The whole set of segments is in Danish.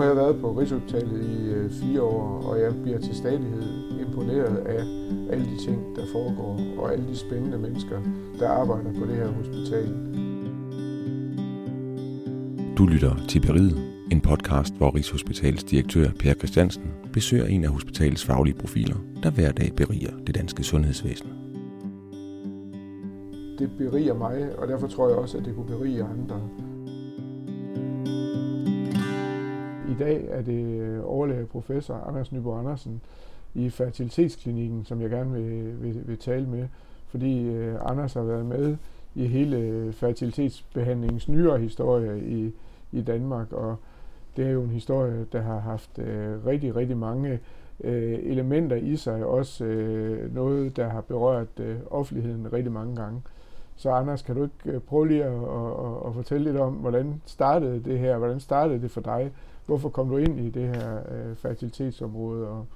har jeg været på Rigshospitalet i øh, fire år, og jeg bliver til stadighed imponeret af alle de ting, der foregår, og alle de spændende mennesker, der arbejder på det her hospital. Du lytter til Beriget, en podcast, hvor Rigshospitalets direktør Per Christiansen besøger en af hospitalets faglige profiler, der hver dag beriger det danske sundhedsvæsen. Det beriger mig, og derfor tror jeg også, at det kunne berige andre. Dag er det øh, overlæge professor Anders Nyborg Andersen i fertilitetsklinikken, som jeg gerne vil, vil, vil tale med, fordi øh, Anders har været med i hele fertilitetsbehandlingens nyere historie i, i Danmark, og det er jo en historie, der har haft øh, rigtig, rigtig mange øh, elementer i sig, også øh, noget, der har berørt øh, offentligheden rigtig mange gange. Så Anders, kan du ikke øh, prøve lige at, at, at fortælle lidt om, hvordan startede det her, hvordan startede det for dig, hvorfor kom du ind i det her øh, fertilitetsområde, og,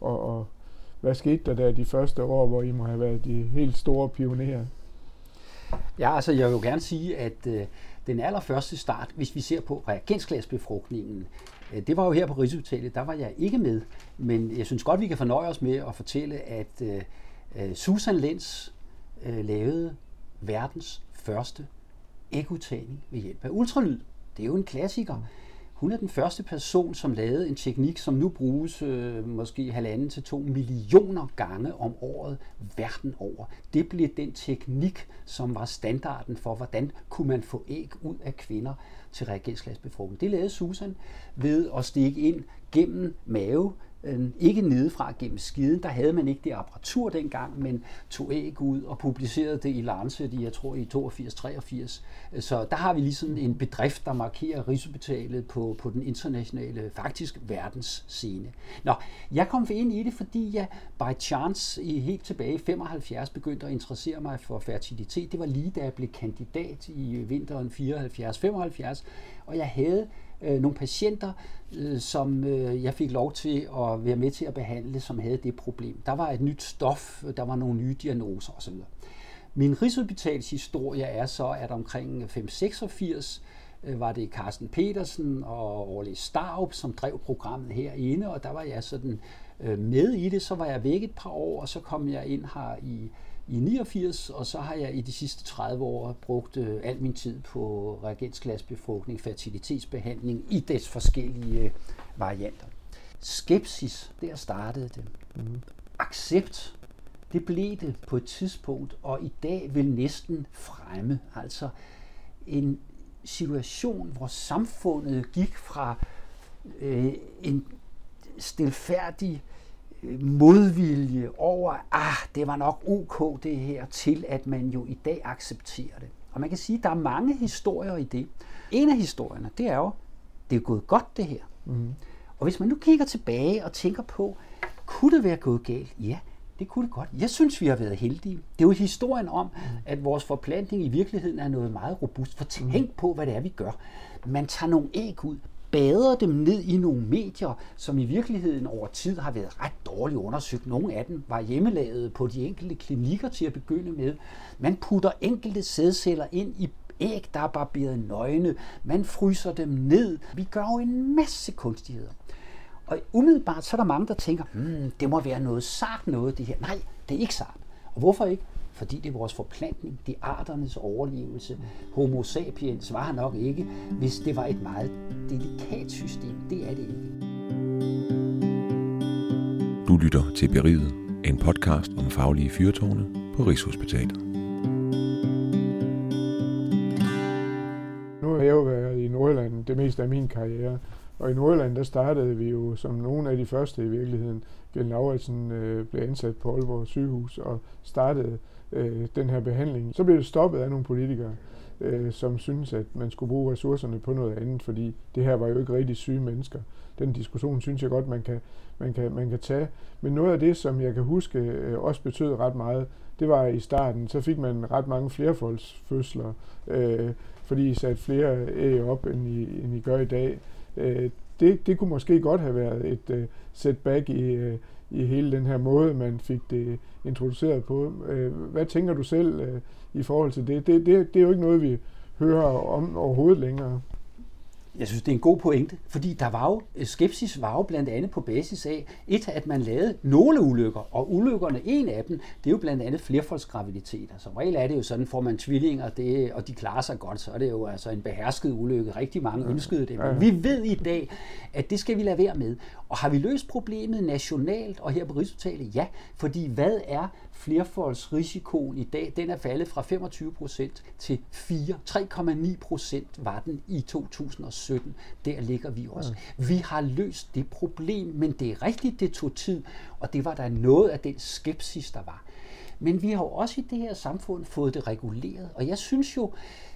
og, og hvad skete der der de første år, hvor I må have været de helt store pionerer? Ja, altså jeg vil jo gerne sige, at øh, den allerførste start, hvis vi ser på reagensglasbefrugtningen, øh, det var jo her på Rigshospitalet, der var jeg ikke med, men jeg synes godt, vi kan fornøje os med at fortælle, at øh, øh Susan Lenz øh, lavede verdens første ekotagning ved hjælp af ultralyd. Det er jo en klassiker. Mm. Hun er den første person, som lavede en teknik, som nu bruges øh, måske halvanden til to millioner gange om året verden over. Det blev den teknik, som var standarden for, hvordan kunne man få æg ud af kvinder til reagensglasbefrugtning. Det lavede Susan ved at stikke ind gennem mave Øhm, ikke nedefra gennem skiden. Der havde man ikke det apparatur dengang, men tog æg ud og publicerede det i Lancet jeg tror, i 82-83. Øh, så der har vi ligesom en bedrift, der markerer Rigshospitalet på, på den internationale, faktisk verdensscene. Nå, jeg kom ind i det, fordi jeg by chance i helt tilbage i 75 begyndte at interessere mig for fertilitet. Det var lige da jeg blev kandidat i vinteren 74-75, og jeg havde øh, nogle patienter, øh, som øh, jeg fik lov til at være med til at behandle, som havde det problem. Der var et nyt stof, der var nogle nye diagnoser osv. Min Rigshospitals historie er så, at omkring 586 øh, var det Carsten Petersen og Orle Starup, som drev programmet herinde, og der var jeg sådan øh, med i det. Så var jeg væk et par år, og så kom jeg ind her i i 89, og så har jeg i de sidste 30 år brugt øh, al min tid på reagensglasbefrugtning, fertilitetsbehandling i dets forskellige øh, varianter. Skepsis, der startede det. Mm. Accept, det blev det på et tidspunkt, og i dag vil næsten fremme. Altså en situation, hvor samfundet gik fra øh, en stilfærdig modvilje over, ah, det var nok ok det her, til at man jo i dag accepterer det. Og man kan sige, at der er mange historier i det. En af historierne, det er jo, det er gået godt det her. Mm. Og hvis man nu kigger tilbage og tænker på, kunne det være gået galt? Ja, det kunne det godt. Jeg synes, vi har været heldige. Det er jo historien om, mm. at vores forplantning i virkeligheden er noget meget robust. For tænk på, hvad det er, vi gør. Man tager nogle æg ud, bader dem ned i nogle medier, som i virkeligheden over tid har været ret dårligt undersøgt. Nogle af dem var hjemmelavet på de enkelte klinikker til at begynde med. Man putter enkelte sædceller ind i æg, der er barberet nøgne. Man fryser dem ned. Vi gør jo en masse kunstigheder. Og umiddelbart så er der mange, der tænker, hmm, det må være noget sart noget, det her. Nej, det er ikke sart. Og hvorfor ikke? Fordi det er vores forplantning, det er arternes overlevelse. Homo sapiens var nok ikke, hvis det var et meget delikat system. Det er det ikke. Du lytter til Beriget, en podcast om faglige fyrtårne på Rigshospitalet. Nu har jeg jo været i Nordjylland det meste af min karriere, og i Nordjylland der startede vi jo som nogle af de første i virkeligheden. Glenn Lauritsen øh, blev ansat på Aalborg sygehus og startede øh, den her behandling. Så blev det stoppet af nogle politikere, øh, som synes at man skulle bruge ressourcerne på noget andet, fordi det her var jo ikke rigtig syge mennesker. Den diskussion synes jeg godt, man kan, man kan, man kan tage. Men noget af det, som jeg kan huske øh, også betød ret meget, det var i starten, så fik man ret mange flerfoldsfødsler, øh, fordi I satte flere æg op, end I, end I gør i dag. Øh, det, det kunne måske godt have været et øh, setback i, øh, i hele den her måde, man fik det introduceret på. Uh, hvad tænker du selv uh, i forhold til det? Det, det? det er jo ikke noget, vi hører om overhovedet længere. Jeg synes, det er en god pointe, fordi der var jo, skepsis var jo blandt andet på basis af, et, at man lavede nogle ulykker, og ulykkerne, en af dem, det er jo blandt andet flerfoldsgraviditeter. Som regel er det jo sådan, får man tvillinger, det, og de klarer sig godt, så er det jo altså en behersket ulykke. Rigtig mange ønskede det. Men vi ved i dag, at det skal vi lade være med. Og har vi løst problemet nationalt og her på Rigshospitalet? Ja, fordi hvad er flerfoldsrisikoen i dag? Den er faldet fra 25 procent til 4. 3,9 procent var den i 2017. Der ligger vi også. Vi har løst det problem, men det er rigtigt, det tog tid, og det var der noget af den skepsis, der var. Men vi har jo også i det her samfund fået det reguleret, og jeg synes jo,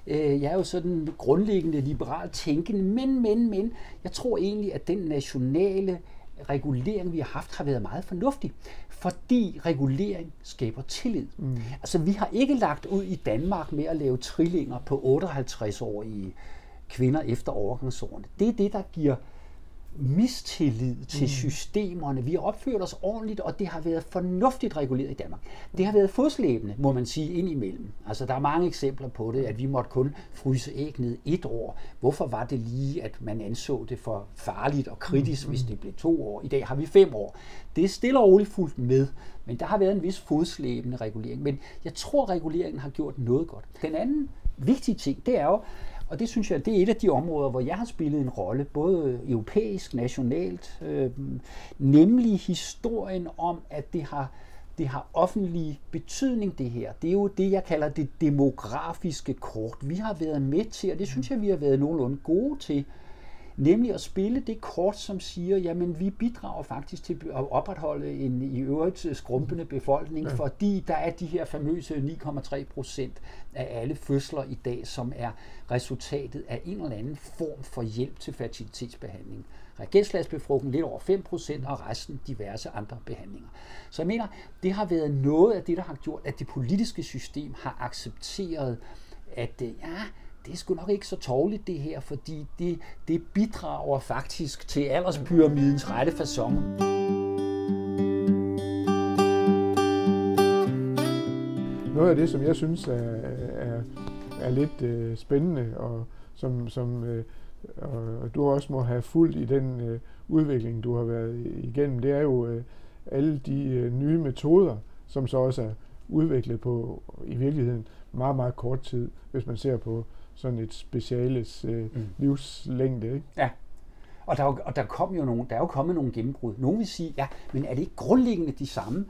øh, jeg er jo sådan grundlæggende liberalt tænkende, men, men, men, jeg tror egentlig, at den nationale regulering, vi har haft, har været meget fornuftig, fordi regulering skaber tillid. Mm. Altså, vi har ikke lagt ud i Danmark med at lave trillinger på 58-årige kvinder efter overgangsårene. Det er det, der giver mistillid til mm. systemerne. Vi har opført os ordentligt, og det har været fornuftigt reguleret i Danmark. Det har været fodslæbende, må man sige, indimellem. Altså, der er mange eksempler på det, at vi måtte kun fryse æg ned et år. Hvorfor var det lige, at man anså det for farligt og kritisk, mm. hvis det blev to år? I dag har vi fem år. Det er stille og roligt fuldt med, men der har været en vis fodslæbende regulering. Men jeg tror, reguleringen har gjort noget godt. Den anden vigtige ting, det er jo, og det synes jeg, det er et af de områder, hvor jeg har spillet en rolle, både europæisk, nationalt, øh, nemlig historien om, at det har, det har offentlig betydning, det her. Det er jo det, jeg kalder det demografiske kort. Vi har været med til, og det synes jeg, vi har været nogenlunde gode til, Nemlig at spille det kort, som siger, jamen vi bidrager faktisk til at opretholde en i øvrigt skrumpende befolkning, ja. fordi der er de her famøse 9,3 procent af alle fødsler i dag, som er resultatet af en eller anden form for hjælp til fertilitetsbehandling. Reagensglasbefrugtning lidt over 5 procent, og resten diverse andre behandlinger. Så jeg mener, det har været noget af det, der har gjort, at det politiske system har accepteret, at ja, det er sgu nok ikke så tårligt det her, fordi det, det bidrager faktisk til alderspyramidens rette façon. Noget af det, som jeg synes er, er, er lidt øh, spændende, og som, som øh, og du også må have fulgt i den øh, udvikling, du har været igennem, det er jo øh, alle de øh, nye metoder, som så også er udviklet på i virkeligheden meget, meget kort tid, hvis man ser på sådan et speciales øh, mm. livslængde. Ikke? Ja, og der, er og der, kom jo nogle, der er jo kommet nogle gennembrud. Nogle vil sige, ja, men er det ikke grundlæggende de samme,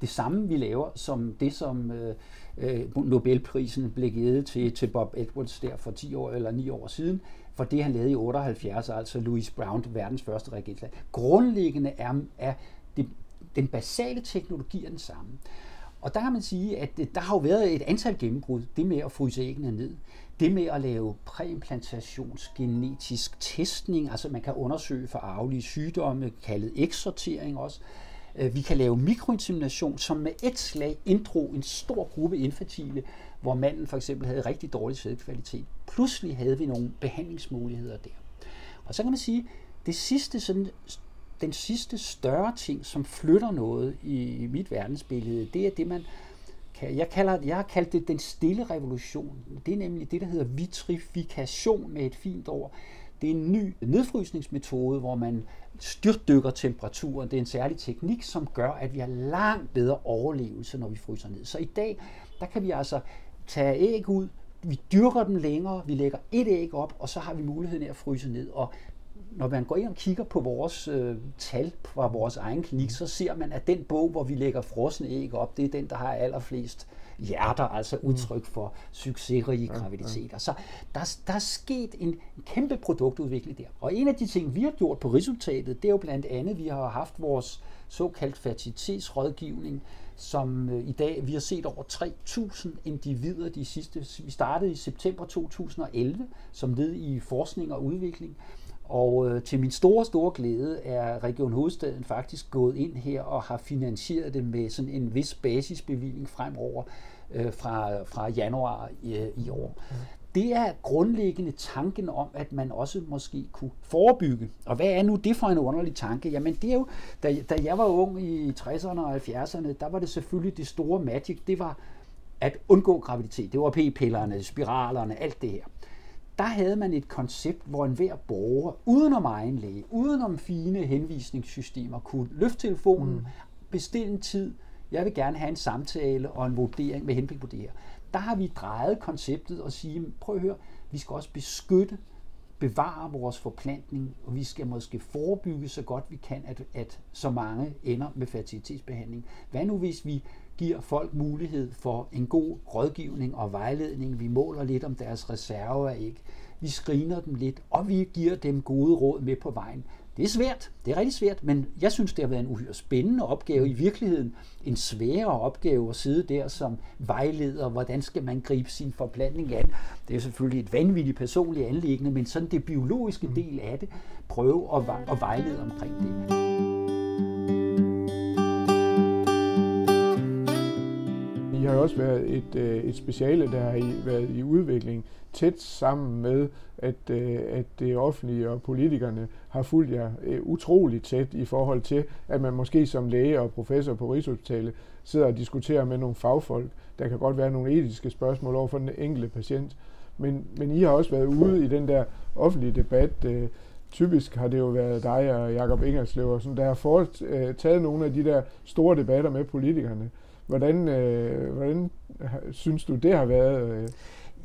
det samme, vi laver, som det, som øh, øh Nobelprisen blev givet til, til Bob Edwards der for 10 år eller 9 år siden, for det han lavede i 78, altså Louis Brown, verdens første reagensglas. Grundlæggende er, er det, den basale teknologi er den samme. Og der kan man sige, at der har jo været et antal gennembrud, det med at fryse æggene ned det med at lave præimplantationsgenetisk testning, altså man kan undersøge for arvelige sygdomme, kaldet eksortering også. Øh, vi kan lave mikroinsemination, som med et slag inddrog en stor gruppe infertile, hvor manden for eksempel havde rigtig dårlig sædkvalitet. Pludselig havde vi nogle behandlingsmuligheder der. Og så kan man sige, det sidste sådan, den sidste større ting, som flytter noget i mit verdensbillede, det er det, man jeg, kalder, jeg har kaldt det den stille revolution. Det er nemlig det, der hedder vitrifikation med et fint ord. Det er en ny nedfrysningsmetode, hvor man styrtdykker temperaturen. Det er en særlig teknik, som gør, at vi har langt bedre overlevelse, når vi fryser ned. Så i dag, der kan vi altså tage æg ud, vi dyrker dem længere, vi lægger et æg op, og så har vi muligheden af at fryse ned. Og når man går ind og kigger på vores øh, tal fra vores egen klinik, så ser man, at den bog, hvor vi lægger frosne æg op, det er den, der har allerflest hjerter, altså mm. udtryk for succesrige graviditeter. Så der, der er sket en kæmpe produktudvikling der. Og en af de ting, vi har gjort på resultatet, det er jo blandt andet, at vi har haft vores såkaldt fertilitetsrådgivning, som øh, i dag, vi har set over 3.000 individer de sidste, vi startede i september 2011 som led i forskning og udvikling, og øh, til min store, store glæde er Region Hovedstaden faktisk gået ind her og har finansieret det med sådan en vis basisbevilling fremover øh, fra, fra januar i, i år. Det er grundlæggende tanken om, at man også måske kunne forebygge. Og hvad er nu det for en underlig tanke? Jamen det er jo, da, da jeg var ung i 60'erne og 70'erne, der var det selvfølgelig det store magic, det var at undgå graviditet. Det var p-pillerne, spiralerne, alt det her der havde man et koncept, hvor enhver borger, uden om egen læge, uden om fine henvisningssystemer, kunne løfte telefonen, mm. bestille en tid, jeg vil gerne have en samtale og en vurdering med henblik på det her. Der har vi drejet konceptet og sige, prøv at høre, vi skal også beskytte, bevare vores forplantning, og vi skal måske forebygge så godt vi kan, at, at så mange ender med fertilitetsbehandling. Hvad nu hvis vi giver folk mulighed for en god rådgivning og vejledning. Vi måler lidt om deres reserver ikke. Vi screener dem lidt, og vi giver dem gode råd med på vejen. Det er svært, det er rigtig svært, men jeg synes, det har været en uhyre spændende opgave. I virkeligheden en sværere opgave at sidde der som vejleder. Hvordan skal man gribe sin forplantning an? Det er selvfølgelig et vanvittigt personligt anlæggende, men sådan det biologiske del af det, prøve at, at vejlede omkring det. Har har også været et, øh, et speciale, der har i, været i udvikling tæt sammen med, at, øh, at det offentlige og politikerne har fulgt jer øh, utroligt tæt i forhold til, at man måske som læge og professor på Rigshospitalet sidder og diskuterer med nogle fagfolk. Der kan godt være nogle etiske spørgsmål over for den enkelte patient. Men, men I har også været ude i den der offentlige debat. Øh. typisk har det jo været dig og Jakob Ingerslev, og sådan, der har foretaget øh, nogle af de der store debatter med politikerne. Hvordan, øh, hvordan synes du, det har været? Øh?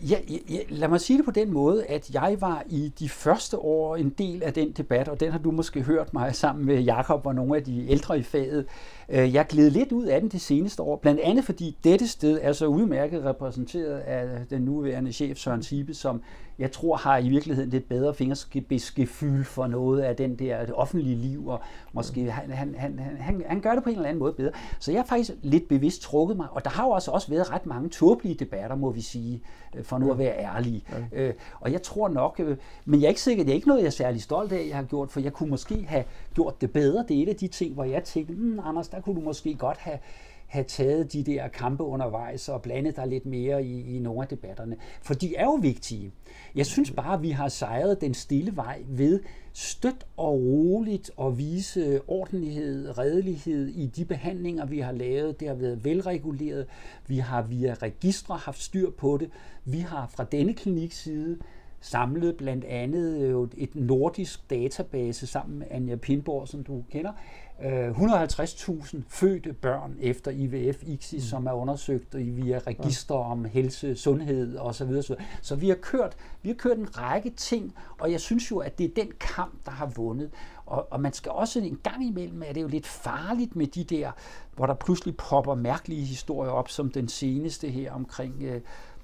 Ja, ja, lad mig sige det på den måde, at jeg var i de første år en del af den debat, og den har du måske hørt mig sammen med Jakob og nogle af de ældre i faget. Øh, jeg gled lidt ud af den det seneste år, blandt andet fordi dette sted er så udmærket repræsenteret af den nuværende chef Søren Sibe, som jeg tror har i virkeligheden lidt bedre fingerspidsgefyld for noget af den der det offentlige liv, og måske han, han, han, han, han gør det på en eller anden måde bedre. Så jeg har faktisk lidt bevidst trukket mig, og der har jo også, også været ret mange tåbelige debatter, må vi sige, øh, for nu at være ærlige. Ja. Øh, og jeg tror nok, men jeg er ikke sikker, det er ikke noget, jeg er særlig stolt af, jeg har gjort, for jeg kunne måske have gjort det bedre. Det er et af de ting, hvor jeg tænkte, hmm, Anders, der kunne du måske godt have, have taget de der kampe undervejs og blandet dig lidt mere i, i nogle af debatterne. For de er jo vigtige. Jeg synes bare, at vi har sejret den stille vej ved støt og roligt at vise ordentlighed, redelighed i de behandlinger, vi har lavet. Det har været velreguleret. Vi har via registre haft styr på det. Vi har fra denne kliniks side samlet blandt andet øh, et nordisk database sammen med Anja Pindborg, som du kender, 150.000 øh, fødte børn efter IVF ICSI, mm. som er undersøgt via register om helse, sundhed osv. Så, så vi har kørt vi har kørt en række ting, og jeg synes jo, at det er den kamp, der har vundet. Og, og man skal også en gang imellem, at det er jo lidt farligt med de der, hvor der pludselig popper mærkelige historier op, som den seneste her omkring øh,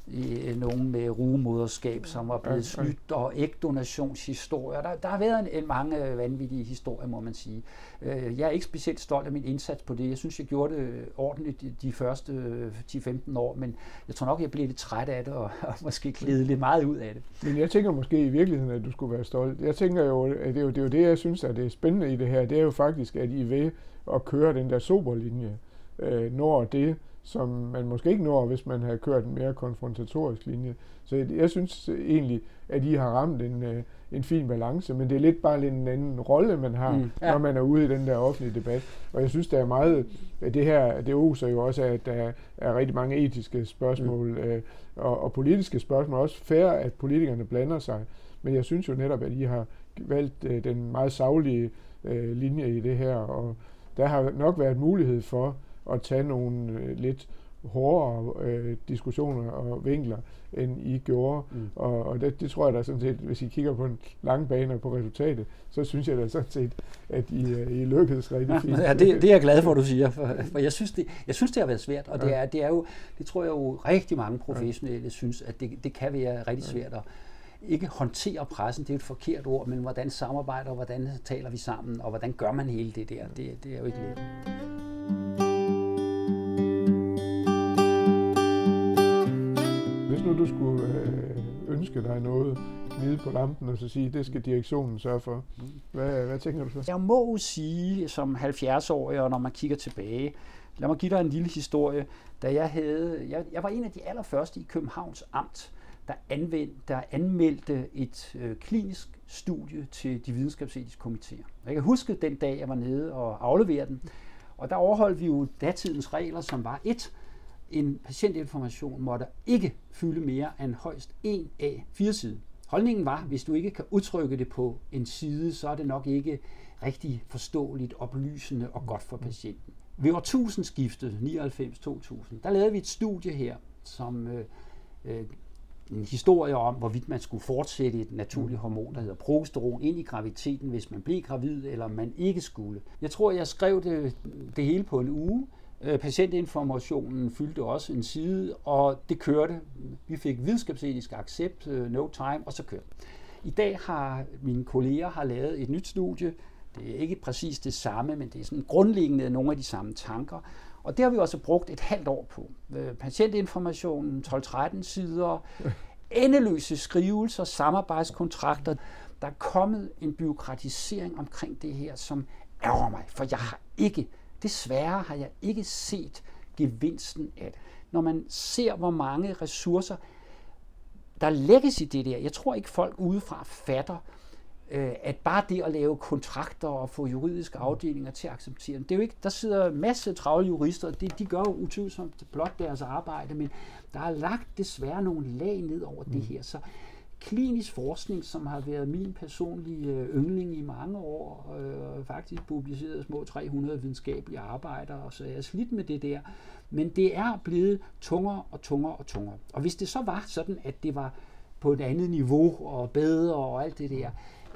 i nogen med rugemoderskab, som var blevet snydt, og ægdonationshistorier. Der, der har været en, en mange vanvittige historier, må man sige. Øh, jeg er ikke specielt stolt af min indsats på det. Jeg synes, jeg gjorde det ordentligt de første 10-15 år, men jeg tror nok, jeg blev lidt træt af det, og, og måske glide lidt meget ud af det. Men jeg tænker måske i virkeligheden, at du skulle være stolt. Jeg tænker jo, at det er jo det, er jo det jeg synes, at det er spændende i det her. Det er jo faktisk, at I er ved at køre den der soberlinje, øh, når det som man måske ikke når, hvis man havde kørt en mere konfrontatorisk linje. Så jeg, jeg synes egentlig, at I har ramt en, øh, en fin balance, men det er lidt bare lidt en anden rolle, man har, mm, ja. når man er ude i den der offentlige debat. Og jeg synes, der er meget, at det her, det oser jo også at der er rigtig mange etiske spørgsmål mm. øh, og, og politiske spørgsmål. Også fair, at politikerne blander sig. Men jeg synes jo netop, at I har valgt øh, den meget savlige øh, linje i det her, og der har nok været mulighed for, at tage nogle øh, lidt hårdere øh, diskussioner og vinkler, end I gjorde. Mm. Og, og det, det tror jeg da sådan set, hvis I kigger på en lang bane og på resultatet, så synes jeg da sådan set, at I, øh, I lykkedes rigtig fint. Ja, det, det er jeg glad for, at du siger, for, for jeg, synes, det, jeg synes, det har været svært, og ja. det, er, det er jo, det tror jeg jo rigtig mange professionelle ja. synes, at det, det kan være rigtig svært at ikke håndtere pressen, det er et forkert ord, men hvordan samarbejder, og hvordan taler vi sammen, og hvordan gør man hele det der, det, det er jo ikke let. Hvis nu du skulle øh, ønske dig noget nede på lampen, og så sige, det skal direktionen sørge for, hvad, hvad tænker du så? Jeg må sige, som 70-årig, og når man kigger tilbage, lad mig give dig en lille historie. Da jeg havde, jeg, jeg var en af de allerførste i Københavns Amt, der, anvendte, der anmeldte et øh, klinisk studie til de videnskabsetiske komitéer. Jeg kan huske den dag, jeg var nede og afleverede den, og der overholdt vi jo datidens regler, som var et, en patientinformation måtte ikke fylde mere end højst en A4-side. Holdningen var, hvis du ikke kan udtrykke det på en side, så er det nok ikke rigtig forståeligt, oplysende og godt for patienten. Ved årtusindskiftet, 99-2000, der lavede vi et studie her, som øh, øh, en historie om, hvorvidt man skulle fortsætte et naturligt hormon, der hedder progesteron, ind i graviditeten, hvis man blev gravid, eller man ikke skulle. Jeg tror, jeg skrev det, det hele på en uge. Øh, patientinformationen fyldte også en side, og det kørte. Vi fik videnskabsetisk accept, øh, no time, og så kørte I dag har mine kolleger har lavet et nyt studie. Det er ikke præcis det samme, men det er sådan grundlæggende nogle af de samme tanker. Og det har vi også brugt et halvt år på. Øh, patientinformationen, 12-13 sider, endeløse skrivelser, samarbejdskontrakter. Der er kommet en byråkratisering omkring det her, som ærger mig, for jeg har ikke, desværre har jeg ikke set gevinsten af det. Når man ser, hvor mange ressourcer, der lægges i det der, jeg tror ikke folk udefra fatter, øh, at bare det at lave kontrakter og få juridiske afdelinger til at acceptere dem, det er jo ikke, der sidder en masse travle jurister, og det, de gør jo utvivlsomt blot deres arbejde, men der er lagt desværre nogle lag ned over mm. det her, så klinisk forskning, som har været min personlige øh, yndling i mange år, øh, faktisk publiceret små 300 videnskabelige arbejder, og så er jeg slidt med det der. Men det er blevet tungere og tungere og tungere. Og hvis det så var sådan, at det var på et andet niveau og bedre og alt det der,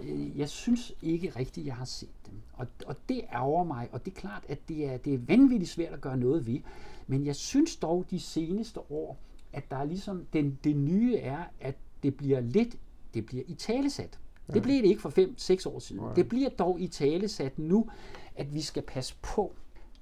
Øh, jeg synes ikke rigtigt, jeg har set dem. Og, og det ærger mig, og det er klart, at det er, det er vanvittigt svært at gøre noget ved. Men jeg synes dog de seneste år, at der er ligesom, den, det nye er, at det bliver lidt, det bliver i talesat. Ja. Det blev det ikke for 5-6 år siden. Ja. Det bliver dog i talesat nu, at vi skal passe på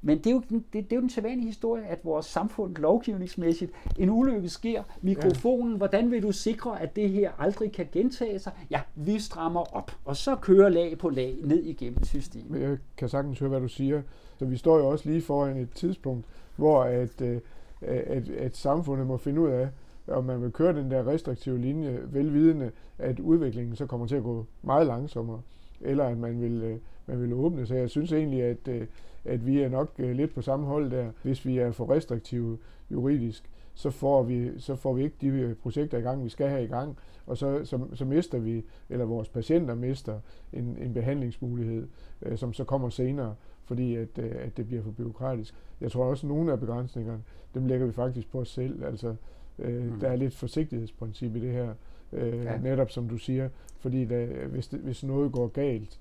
men det er, jo, det, det er jo den sædvanlige historie, at vores samfund lovgivningsmæssigt, en ulykke sker, mikrofonen, ja. hvordan vil du sikre, at det her aldrig kan gentage sig? Ja, vi strammer op, og så kører lag på lag ned igennem systemet. Jeg kan sagtens høre, hvad du siger. Så vi står jo også lige foran et tidspunkt, hvor at, øh, at, at samfundet må finde ud af, om man vil køre den der restriktive linje, velvidende, at udviklingen så kommer til at gå meget langsommere, eller at man vil, øh, man vil åbne. Så jeg synes egentlig, at øh, at vi er nok øh, lidt på samme hold der. Hvis vi er for restriktive juridisk, så får vi, så får vi ikke de projekter i gang, vi skal have i gang, og så, så, så mister vi, eller vores patienter mister en, en behandlingsmulighed, øh, som så kommer senere, fordi at, øh, at det bliver for byråkratisk. Jeg tror også, at nogle af begrænsningerne, dem lægger vi faktisk på os selv. Altså, øh, mm. Der er lidt forsigtighedsprincip i det her, øh, ja. netop som du siger, fordi der, hvis, det, hvis noget går galt,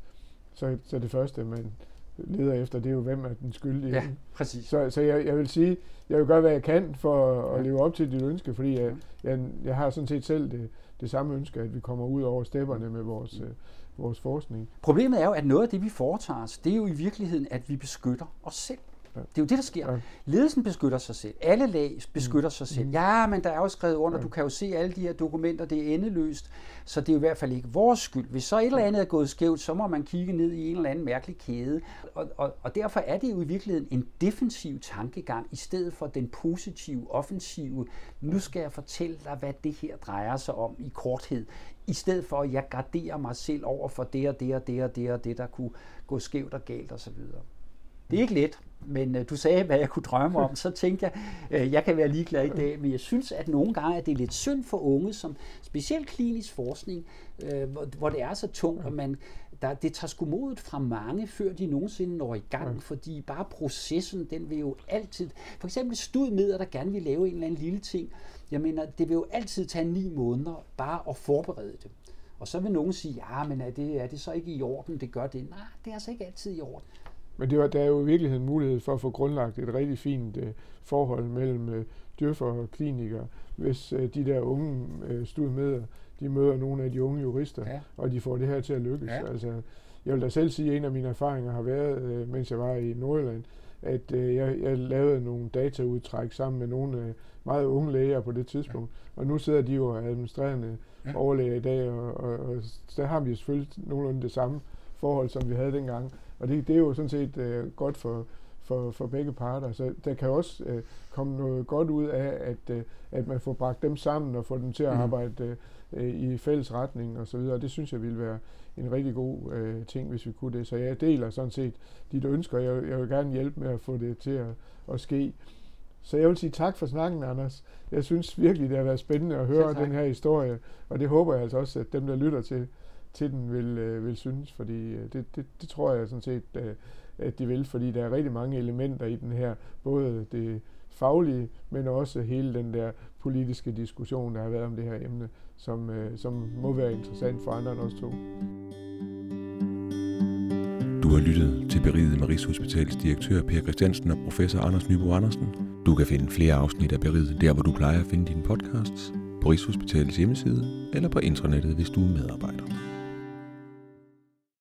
så, så det første, man, leder efter, det er jo, hvem er den skyldige. Ja, præcis. Så, så jeg, jeg vil sige, jeg vil gøre, hvad jeg kan for at ja. leve op til dit ønske, fordi jeg, jeg, jeg har sådan set selv det, det samme ønske, at vi kommer ud over stepperne med vores, mm. øh, vores forskning. Problemet er jo, at noget af det, vi foretager os, det er jo i virkeligheden, at vi beskytter os selv. Ja. Det er jo det, der sker. Ja. Ledelsen beskytter sig selv. Alle lag beskytter mm. sig selv. Mm. Ja, men der er jo skrevet under. Ja. Du kan jo se alle de her dokumenter. Det er endeløst. Så det er jo i hvert fald ikke vores skyld. Hvis så et eller andet er gået skævt, så må man kigge ned i en eller anden mærkelig kæde. Og, og, og derfor er det jo i virkeligheden en defensiv tankegang, i stedet for den positive, offensive. Nu skal jeg fortælle dig, hvad det her drejer sig om i korthed. I stedet for, at jeg garderer mig selv over for det og det og det og det og det, der kunne gå skævt og galt osv. Det er ikke let, men øh, du sagde, hvad jeg kunne drømme om, så tænkte jeg, øh, jeg kan være ligeglad i dag, men jeg synes, at nogle gange er det lidt synd for unge, som specielt klinisk forskning, øh, hvor, hvor det er så tungt, og man, der, det tager sgu modet fra mange, før de nogensinde når i gang, ja. fordi bare processen, den vil jo altid, for eksempel stud med, der gerne vil lave en eller anden lille ting, jeg mener, det vil jo altid tage ni måneder bare at forberede det. Og så vil nogen sige, ja, men er det, er det så ikke i orden, det gør det? Nej, det er altså ikke altid i orden. Men det var, der er jo i virkeligheden mulighed for at få grundlagt et rigtig fint uh, forhold mellem uh, dyrfer og klinikere, hvis uh, de der unge stod med, de møder nogle af de unge jurister, ja. og de får det her til at lykkes. Ja. Altså, jeg vil da selv sige, at en af mine erfaringer har været, uh, mens jeg var i Nordjylland, at uh, jeg, jeg lavede nogle dataudtræk sammen med nogle uh, meget unge læger på det tidspunkt, ja. og nu sidder de jo administrerende ja. overlæger i dag, og, og, og der har vi selvfølgelig nogenlunde det samme forhold, som vi havde dengang. Og det, det er jo sådan set øh, godt for, for, for begge parter. Så der kan også øh, komme noget godt ud af, at, øh, at man får bragt dem sammen og får dem til at mm. arbejde øh, i fælles retning og så videre. Det synes jeg ville være en rigtig god øh, ting, hvis vi kunne det. Så jeg deler sådan set dit ønsker. Jeg, jeg vil gerne hjælpe med at få det til at, at ske. Så jeg vil sige tak for snakken, Anders. Jeg synes virkelig, det har været spændende at høre den her historie, og det håber jeg altså også, at dem, der lytter til, til den, vil, øh, vil synes, fordi øh, det, det, det tror jeg sådan set, øh, at de vil, fordi der er rigtig mange elementer i den her, både det faglige, men også hele den der politiske diskussion, der har været om det her emne, som, øh, som må være interessant for andre end os to. Du har lyttet til Beriget med Rigshospitalets direktør Per Christiansen og professor Anders Nybo Andersen. Du kan finde flere afsnit af Beriget der, hvor du plejer at finde dine podcasts, på Rigshospitalets hjemmeside eller på internettet, hvis du er medarbejder.